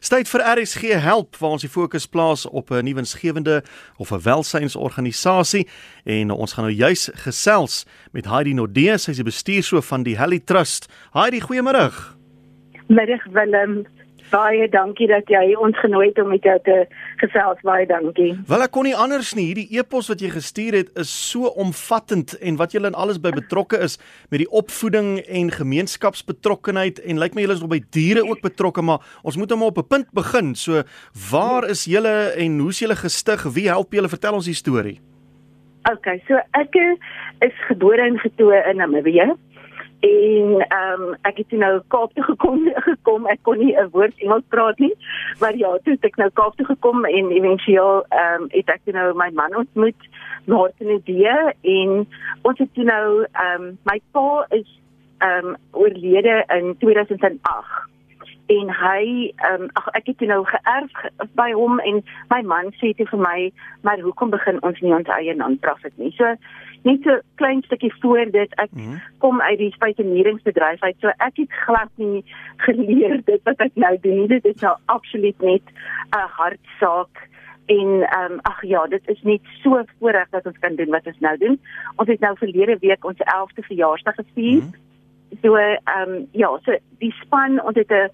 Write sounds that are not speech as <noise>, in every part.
Tyd vir RSG help waar ons die fokus plaas op 'n nuwensgewende of 'n welsynsorganisasie en ons gaan nou juis gesels met Heidi Nordee, sy is die bestuurshoof van die Helly Trust. Heidi, goeiemôre. Middag Willem. Baie dankie dat jy ons genooi het om met jou te gesels. Baie dankie. Wel ek kon nie anders nie. Hierdie e-pos wat jy gestuur het is so omvattend en wat julle in alles by betrokke is met die opvoeding en gemeenskapsbetrokkenheid en lyk my julle is nog by diere ook betrokke, maar ons moet hom op 'n punt begin. So waar is julle en hoe's julle gestig? Wie help julle? Vertel ons die storie. OK, so ek is gebore en getoe in Namibië en ehm um, ek het nou Kaap toe gekom <laughs> gekom. Ek kon nie 'n woord Engels praat nie. Maar ja toe het ek nou Kaap toe gekom en éventueel ehm um, het ek nou my man ontmoet Martin Idee en ons het nou ehm um, my pa is ehm um, oorlede in 2008 en hy ehm um, ag ek het nou geërf by hom en my man sê toe vir my maar hoekom begin ons nie ons eie non-profit nie? So net so klein stukkie voor dit ek mm -hmm. kom uit die spyseneringsbedryf uit so ek het glad nie geleer dit wat ek nou doen dit is nou absoluut net 'n hartsaak en ehm um, ag ja dit is net so voorreg dat ons kan doen wat ons nou doen. Ons het nou verlede week ons 11de verjaarsdag gevier. Mm -hmm so ehm um, ja so die span ons het 'n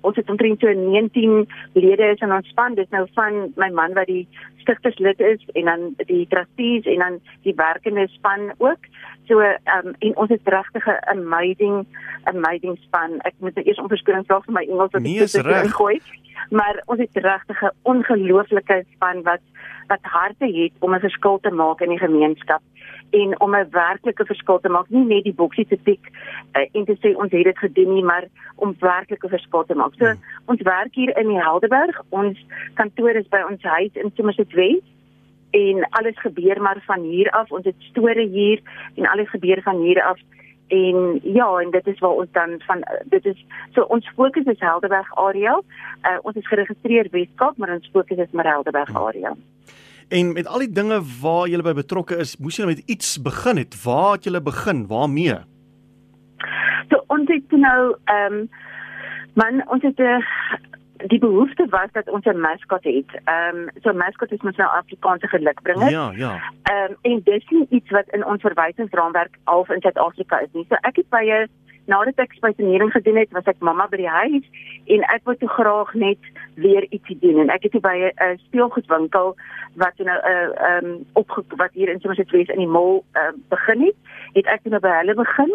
ons het omtrent so 19 lede is in ons span. Dis nou van my man wat die stigterslid is en dan die trustees en dan die werkende span ook. So ehm um, en ons het regtig 'n amazing amazing span. Ek moet nou eers om verskoning vra vir my Engels wat nee, ek dit ingooi maar ons het regtig 'n ongelooflike span wat wat harte het om 'n verskil te maak in die gemeenskap en om 'n werklike verskil te maak, nie net die boksie te tik uh, en te sê ons het dit gedoen nie, maar om werklike verskil te maak. So hmm. ons werk hier in die Helderberg. Ons kantoor is by ons huis in Somerset West en alles gebeur maar van hier af. Ons het store hier en alles gebeur van hier af. En ja, en dit is waar ons dan van dit is so ons fokus is Helderberg area. Uh, ons is geregistreer Weskaap, maar ons fokus is maar Helderberg hmm. area. En met al die dinge waar jy by betrokke is, moes jy nou met iets begin het. Waar het jy begin? Waarmee? So ons het nou ehm um, man ons het 'n uh, die behoefte was dat ons 'n maskot het. Ehm um, so maskot is mos nou Afrikaanse gelukbringer. Ja, ja. Ehm um, en dis nie iets wat in ons verwysingsraamwerk al in Suid-Afrika is nie. So ek het by 'n nadat ek spysenering gedoen het, was ek mamma by die huis en ek wou toe graag net weer ietsie doen en ek het by 'n speelgoedwinkel wat nou 'n uh, ehm um, op wat hier in Somerset West in die mall uh, begin het, het ek nou by hulle begin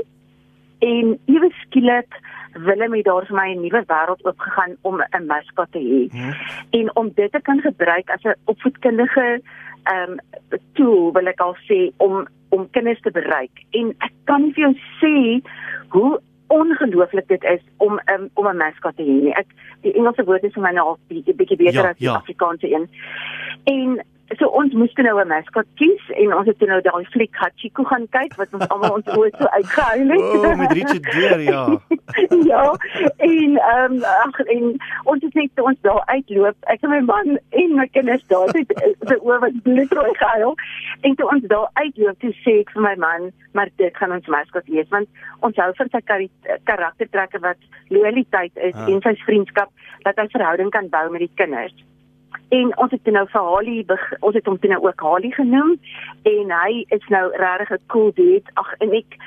en ewe skielik wille my daar vir my 'n nuwe wêreld oopgegaan om 'n mascot te hê. Hmm. En om dit te kan gebruik as 'n opvoedkundige ehm um, tool wil ek al sê om om kinders te bereik. En ek kan nie vir jou sê hoe ongelooflik dit is om um, om 'n mascot te hê. Ek die Engelse woord is vir my nou al 'n bietjie beter ja, as die ja. Afrikaanse een. En so ons moes nou 'n mascot kies en ons het nou daai fliek Hachiko gaan kyk wat ons almal ons oë so uitgehuil het. O, oh, met Richard Gere ja. <laughs> ja. En ehm um, ag en ons het net ons daar uitloop. Ek en my man en my kinders daar het se oë wat bloedrooi gehuil. En toe ons daar uitloop, toe sê ek vir my man, maar dit gaan ons mascot wees want ons hou van sy karaktertrekke wat loyaliteit is ah. en sy vriendskap dat hy verhouding kan bou met die kinders en ons het nou vir Hali ons het hom toe nou ook Hali genoem en hy is nou regtig 'n cool dude. Ag en ek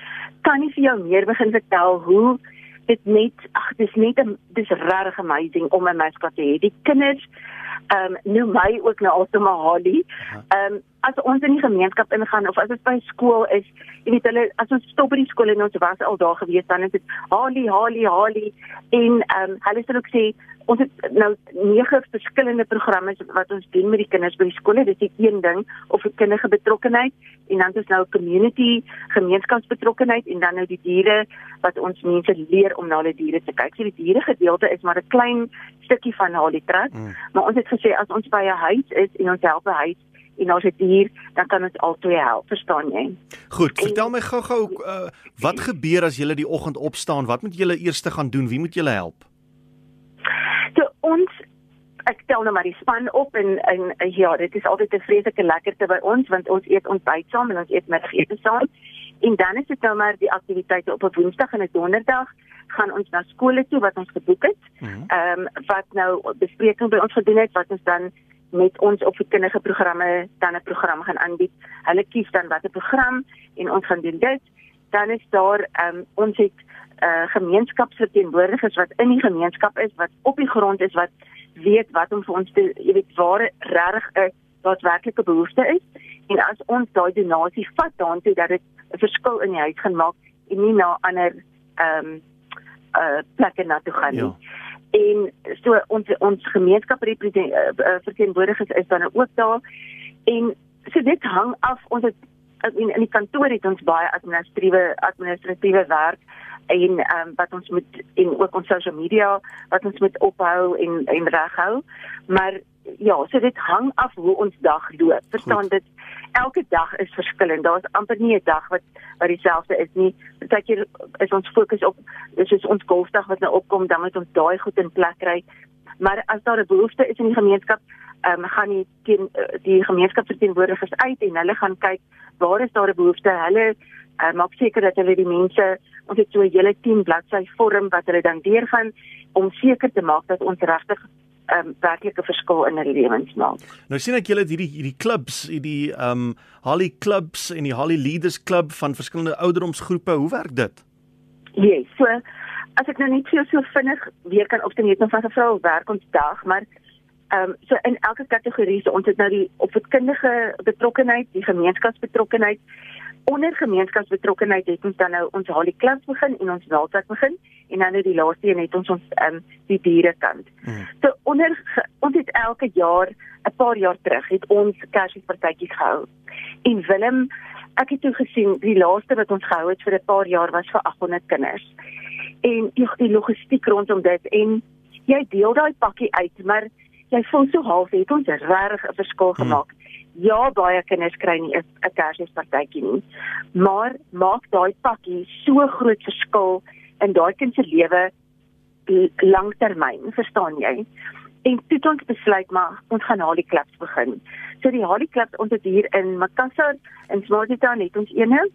kan nie vir jou meer begin vertel hoe dit net ag dis net dis regtig amazing om 'n mascot te hê. Die kinders ehm um, noem my ook nou alstomma Hali ehm um, as ons in die gemeenskap ingaan of as dit by skool is, jy weet hulle as ons stop by die skool en ons was al daar gewees dan is dit Hali Hali Hali en ehm um, hulle sê ook sê ons het nou nege verskillende programme wat ons doen met die kinders by die skole. Dit is een ding of 'n kinderlike betrokkenheid en dan is nou community gemeenskapsbetrokkenheid en dan nou die diere wat ons mense leer om na hulle diere te kyk. So die diere gedeelte is maar 'n klein stukkie van Hali Trust, mm. maar ons het gesê as ons by 'n huis is en ons help 'n huis en as dit hier dan kan ons altyd help, verstaan jy? Goed, vertel my gou-gou uh, wat gebeur as jy die oggend opstaan? Wat moet jy eers gaan doen? Wie moet jy help? So ons ek tel nou maar die span op en en ja, dit is altyd 'n vreeslike lekkerte by ons want ons eet ontbyt saam en ons eet middagete saam. En dan is dit nou maar die aktiwiteite op 'n Woensdag en 'n Donderdag gaan ons na skole toe wat ons geboek het. Mhm. Ehm um, wat nou bespreking by ons gedoen het wat ons dan met ons opvoedkundige programme dan 'n program gaan aanbied. Hulle kies dan watter program en ons gaan doen dit. Dan is daar ehm um, ons het uh gemeenskapsverteenwoordigers wat in die gemeenskap is wat op die grond is wat weet wat om vir ons te jy weet waar regtig 'n daadwerklike behoefte is en as ons daai donasie vat daartoe dat dit 'n verskil in die huis gaan maak en nie na ander ehm um, uh plekke na toe gaan nie. Ja. En so ons ons gemeenskap verteenwoordigers is dan ook daar en so dit hang af ons het in in die kantoor het ons baie administratiewe administratiewe werk en ehm um, wat ons moet en ook ons social media wat ons moet ophou en en reghou. Maar ja, so dit hang af hoe ons dag loop. Verstaan dit? Elke dag is verskillend. Daar's amper nie 'n dag wat wat dieselfde is nie. Partykeer is ons fokus op is ons golfdag wat nou opkom, dan moet ons daai goed in plek kry. Maar as daar 'n behoefte is in die gemeenskap, ehm um, gaan die teen, die gemeenskapsverteenwoordigers uit en hulle gaan kyk waar is daar 'n behoefte. Hulle uh, maak seker dat hulle die mense ons het so 'n hele 10 bladsy vorm wat hulle dan deurgaan om seker te maak dat ons regtig 'n um, werklike verskil in hulle lewens maak. Nou sien ek julle het hierdie hierdie klubs, hierdie ehm um, Holly Clubs en die Holly Leaders Club van verskillende ouderdomsgroepe. Hoe werk dit? Ja, yes, so as ek nou net vir jou so vinnig weer kan opstel net nog van 'n vrou werk ons dag, maar ehm um, so in elke kategorie so ons het nou die opvoedkundige betrokkenheid, die gemeenskapsbetrokkenheid onder gemeenskapsbetrokkenheid het ons dan nou ons Holly Club begin en ons Weltak begin en dan nou die laaste een het ons ons ehm um, die dierekant. Hmm. So onder ons het elke jaar 'n paar jaar terug het ons Kersfeespartytjies gehou. En Willem, ek het toe gesien die laaste wat ons gehou het vir 'n paar jaar was vir 800 kinders. En die, die logistiek rondom dit en jy deel daai pakkie uit, maar jy voel so half het ons regtig 'n verskil gemaak. Hmm ja baie kinders kry nie 'n Kersfeespartytjie nie. Maar maak daai pakkie so groot verskil in daai kind se lewe langtermyn, verstaan jy? En toe het ons besluit maar ons gaan Hali Clubs begin. So die Hali Clubs ons het hier in Makassar in Smarttown het ons eene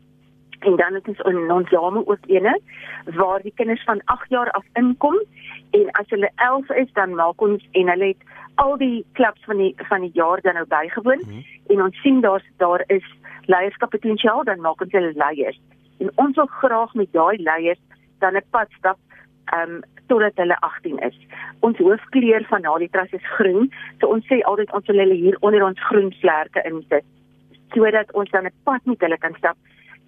en dan het ons in ons Lame ook eene waar die kinders van 8 jaar af inkom en as hulle 11 is dan maak ons en hulle het al die klubs van die van die jaar dan nou bygewoon mm -hmm. en ons sien daar's daar is leierskappotensiaal dan maak ons hulle leiers en ons wil graag met daai leiers dan 'n pad stap ehm um, totdat hulle 18 is. Ons hoofkleur van Nalitras is groen. So ons sê altyd ons wil hulle hier onder ons groen vlerke insit sodat ons dan 'n pad met hulle kan stap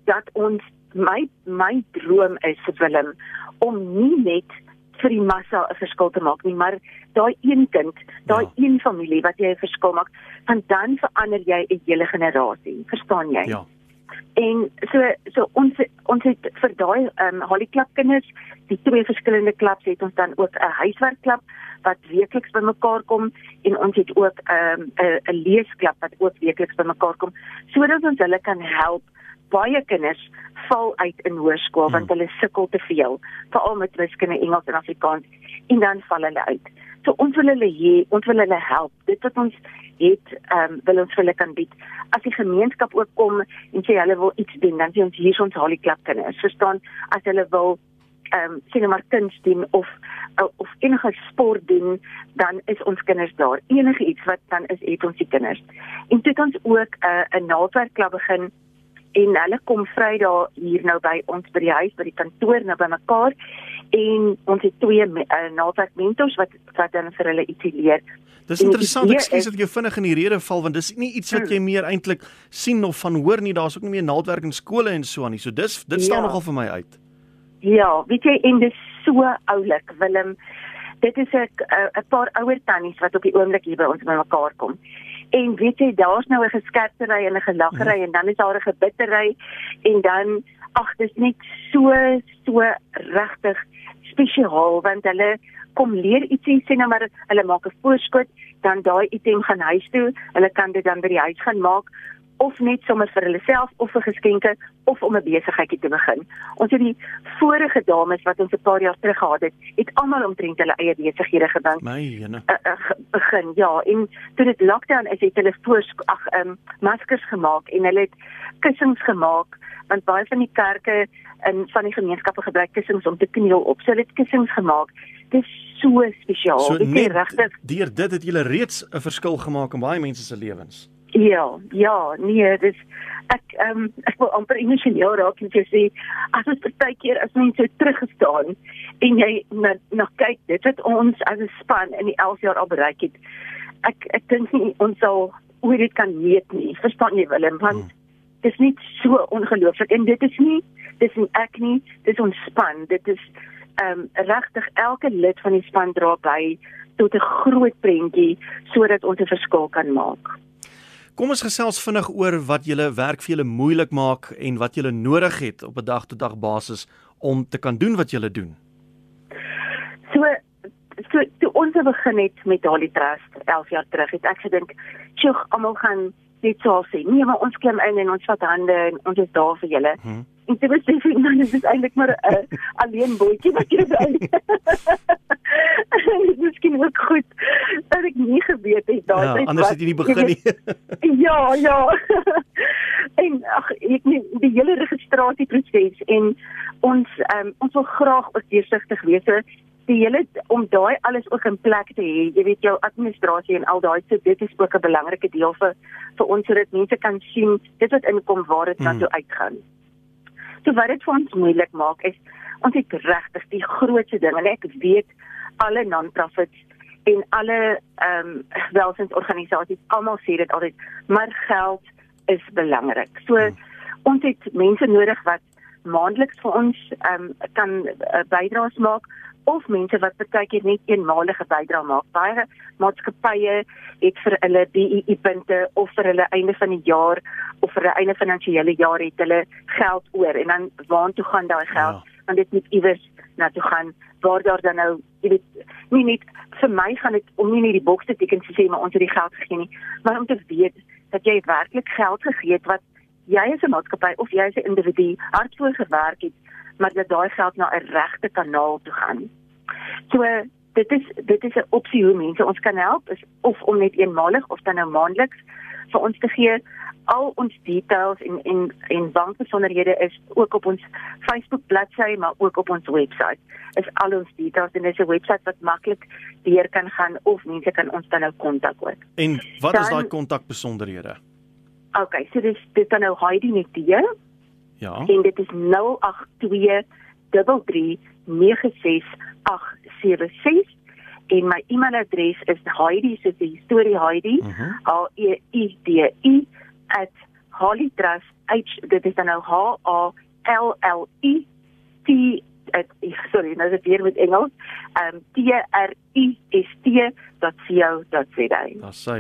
dat ons my my droom is vir Willem om nie net vir die massa 'n verskil te maak nie, maar daai een kind, daai ja. een familie wat jy 'n verskil maak, want dan verander jy 'n hele generasie, verstaan jy? Ja. En so so ons ons het vir daai ehm um, Holly Club kinders, die twee verskillende klubs het ons dan ook 'n huiswerkklub wat weekliks bymekaar kom en ons het ook ehm um, 'n 'n leesklub wat ook weekliks bymekaar kom sodat ons hulle kan help baie kinders val uit in hoërskool hmm. want hulle sukkel te veel, veral met wiskunde, Engels en Afrikaans en dan val hulle uit. So ons wil hulle hier, ons wil hulle help. Dit wat ons het, ehm um, wil ons vir hulle kan bied. As die gemeenskap ook kom en sê hulle wil iets doen, dan sê ons hier ons haal die klap kinders. Verstaan? As hulle wil ehm um, sien maar kuns doen of of enige sport doen, dan is ons kinders daar. Enige iets wat dan is, het ons die kinders. En toe het ons ook 'n uh, 'n naaldwerkklub begin en hulle kom Vrydag hier nou by ons by die huis by die kantoor nou bymekaar en ons het twee uh, naaldwerk mentors wat wat dan vir hulle ietsie leer. Dis interessant, ekskuus dat ek jou vinnig in die rede val want dis nie iets wat hmm. jy meer eintlik sien of van hoor nie. Daar's ook nie meer naaldwerk in skole en so aan nie. So dis dit staan ja. nogal vir my uit. Ja, weet jy en dis so oulik Willem. Dit is 'n 'n paar ouer tannies wat op die oomblik hier by ons bymekaar kom. En weet jy, daar's nou 'n geskerptery en 'n gelaggery mm. en dan is daar 'n gebittery en dan ag, dis net so so regtig spesiaal want hulle kom leer ietsie sê nou maar hulle maak 'n voorskot, dan daai item gaan huis toe, hulle kan dit dan by die huis gaan maak of net sommer vir hulle self of vir geskenke of om 'n besigheidjie te begin. Ons het die vorige dames wat ons 'n paar jaar terug gehad het, het almal omtrent hulle eie besighede gedink. My jene. Uh, uh, begin ja, en toe dit lockdown is, het hulle voor ag ehm um, maskers gemaak en hulle het kussings gemaak want baie van die kerke en van die gemeenskappe gebruik kussings om te kniel op. So hulle het kussings gemaak. Dit is so spesiaal. So Dit is regtig deur dit het julle reeds 'n verskil gemaak in baie mense se lewens. Ja, ja, nee, dis ek ehm um, ek wil amper emosioneel raak en sê as ons baie keer as mense so teruggestaan en jy na na kyk dit wat ons as 'n span in die 11 jaar al bereik het. Ek ek dink nie ons sal hoe dit kan meet nie. Verstaan jy Willem? Want hmm. dis net so ongelooflik en dit is nie dis nie ek nie, dis ons span. Dit is ehm um, regtig elke lid van die span dra by tot 'n groot prentjie sodat ons 'n verskil kan maak. Kom ons gesels vinnig oor wat julle werk vir julle moeilik maak en wat julle nodig het op 'n dag-tot-dag basis om te kan doen wat julle doen. So so toe ons begin het met Dali Trust 11 jaar terug het ek gedink, "Sjoe, almal gaan net so sê, nee, maar ons klim in en ons vat hande en ons is daar vir julle." Hmm. En dit was net nou dis is eintlik maar 'n uh, alleen bootjie wat jy by. <laughs> Miskien ook goed dat ek nie geweet het daai ja, anders het jy nie begin nie. <laughs> ja, ja. <laughs> en ag ek nie die hele registrasieproses en ons um, ons wil graag ook deursigtig wees. So die hele om daai alles ook in plek te hê. Jy weet jou administrasie en al daai so dit is ook 'n belangrike deel vir vir ons sodat mense kan sien dit wat inkom waar dit dan hmm. toe uitgaan. So wat dit vir ons moeilik maak is ons het regtig die grootste ding en ek weet alle non-profits en alle ehm um, welsinsorganisasies almal sê dit altyd maar geld is belangrik. So hmm. ons het mense nodig wat maandeliks vir ons ehm um, kan uh, bydraes maak of mense wat partykeer net eenmalige bydrae maak. Baie maatskappye het vir hulle BEE punte of vir hulle einde van die jaar of vir 'n einde finansiële jaar het hulle geld oor en dan waartoe gaan daai geld? Ja. Want dit moet iewers na toe gaan waar daar dan nou jy weet nie net vir my gaan dit om nie net die boks te teken te sê maar ons het die geld gegee nie, maar om te weet dat jy werklik geld gegee het wat jy as 'n maatskappy of jy as 'n individu hard voor gewerk het maar dat daai geld na 'n regte kanaal toe gaan. So dit is dit is 'n opsie hoe mense ons kan help is of om net eenmalig of dan nou maandeliks vir ons te gee. Al ons details en en en bankbesonderhede is ook op ons Facebook bladsy maar ook op ons webwerf. Is al ons details en dis 'n webwerf wat maklik deur kan gaan of mense kan ons dan nou kontak ook. En wat dan, is daai kontakbesonderhede? Okay, so dis dis dan nou Heidi net hier. Ja. En dit is 082 3396876 en my e-mailadres is heidi soos die storie heidi uh -huh. h e i d i @hollytrust h dit is dan nou h a l l i t sorry nou dit weer met Engels um t r i s t.co.za Daar sê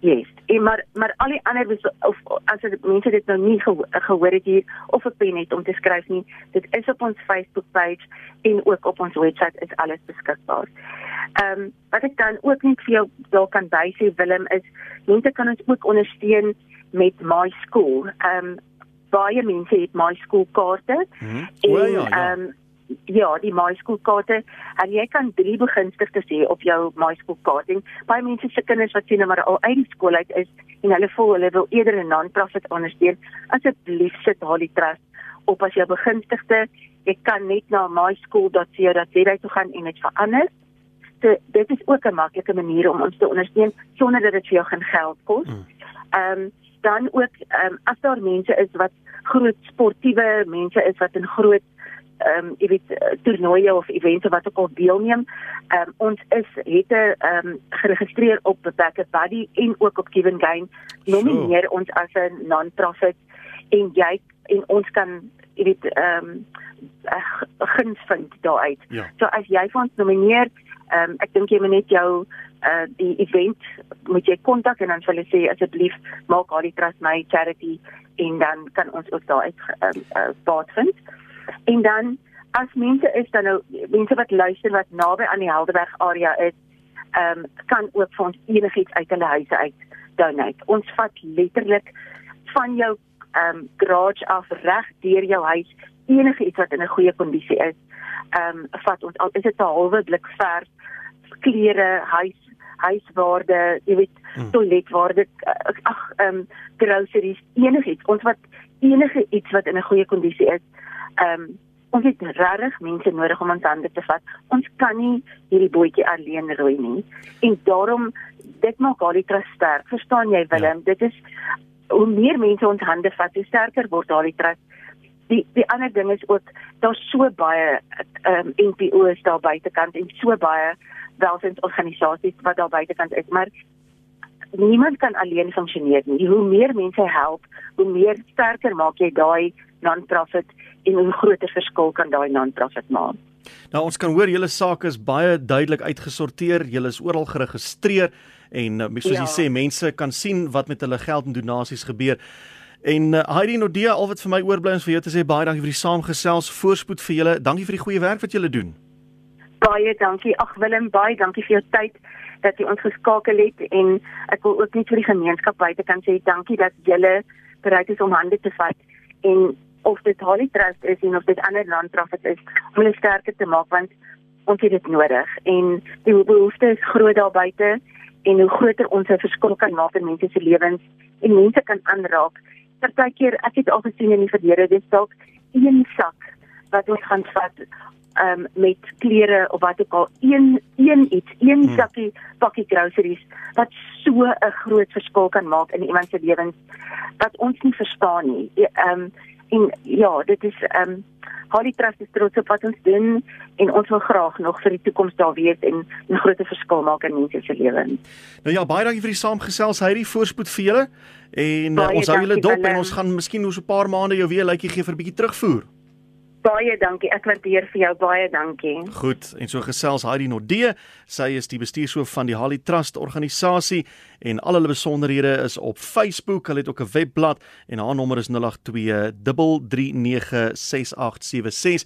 Yes. En maar maar al die ander of as dit mense dit nou nie geho gehoor het hier of 'n pen het om te skryf nie, dit is op ons Facebook page en ook op ons webwerf is alles beskikbaar. Ehm um, wat ek dan ook net vir jou daar kan bysê Willem is mense kan ons ook ondersteun met my school. Ehm um, baie mense het my school kaarte. Hmm. En ehm ja, ja. um, ja, die MySchool-kaarte. En jy kan drie begunstigdes hê op jou MySchool-kaart. Baie mense se kinders wat sien maar al uit die skool uit is en hulle voel hulle wil eerder 'n non-profit ondersteun. Asseblief sit Holly Trust op as jou begunstigde. Jy kan net na myschool.co.za toe gaan en dit verander. So dit is ook 'n maklike manier om ons te ondersteun sonder dat dit vir jou gaan geld kos. Hmm. Ehm um, dan ook ehm um, as daar mense is wat groot sportiewe mense is wat in groot ehm um, jy weet eh, toernooie of evente wat ook al deelneem. Ehm um, ons is het 'n ehm um, geregistreer op Bebacker Buddy en ook op Given Gain. Nomineer so. ons as 'n non-profit en jy en ons kan jy weet ehm um, guns vind daaruit. Ja. So as jy vir ons nomineer, ehm um, ek dink jy moet net jou uh die event moet jy kontak en dan sal hulle sê asseblief maak al die trust my charity en dan kan ons ook daar uit ehm um, uh, baat vind. En dan as mense is dan nou mense wat luister wat naby aan die Helderberg area is, ehm um, kan ook vir ons enigiets uit hulle huise uit donate. Ons vat letterlik van jou ehm um, garage af reg deur jou huis enige iets wat in 'n goeie kondisie is. Ehm um, vat ons al is dit 'n halwe blik vers, klere, huis huiswaarde, jy weet, hmm. toiletwaarde, ag ehm um, groceries, enigiets. Ons wat enige iets wat in 'n goeie kondisie is. Ehm um, ons het regtig mense nodig om ons hande te vat. Ons kan nie hierdie bootjie alleen roei nie. En daarom dit maak al die trust sterk. Verstaan jy Willem? Ja. Dit is hoe meer mense ons hande vat, hoe sterker word daardie trust. Die die ander ding is ook daar's so baie ehm um, NPO's daar buitekant en so baie welsinsorganisasies wat daar buitekant is, maar niemand kan alleen funksioneer nie. Hoe meer mense help, hoe meer sterker maak jy daai non-profit en hoe groter verskil kan daai non-profit maak. Nou ons kan hoor julle saak is baie duidelik uitgesorteer. Julle is oral geregistreer en uh, soos ja. jy sê mense kan sien wat met hulle geld en donasies gebeur. En uh, Heidi Nodia, al wat vir my oorbly is vir jou te sê baie dankie vir die saamgesels, voorspoed vir julle. Dankie vir die goeie werk wat julle doen. Baie dankie. Ag Willem, baie dankie vir jou tyd dat jy ons geskakel het en ek wil ook net vir die gemeenskap buite kan sê dankie dat julle bereid is om hande te vat en of dit Holly Trust is en of dit ander non-profit is om hulle sterker te maak want ons het dit nodig en die behoefte is groot daar buite en hoe groter ons 'n verskil kan maak in mense se lewens en mense kan aanraak. Partykeer ek het al gesien in die verlede dis dalk een sak wat ons gaan vat um, met klere of wat ook al een een iets een hmm. sakkie pakkie groceries wat so 'n groot verskil kan maak in iemand se lewens wat ons nie verstaan nie. Ehm um, en ja, dit is ehm um, Holly Trust is trots op wat ons doen en ons wil graag nog vir die toekoms daar wees en 'n groot verskil maak in mense se lewens. Nou ja, baie dankie vir die saamgesels. Hy het die voorspoed vir julle en baie ons hou julle dop en ons gaan miskien oor so 'n paar maande jou weer lykie gee vir 'n bietjie terugvoer. Baie dankie. Ek waardeer vir jou baie dankie. Goed, en so gesels Heidi Nordee. Sy is die bestuurshoof van die Holly Trust organisasie en al hulle besonderhede is op Facebook. Hulle het ook 'n webblad en haar nommer is 082 3396876.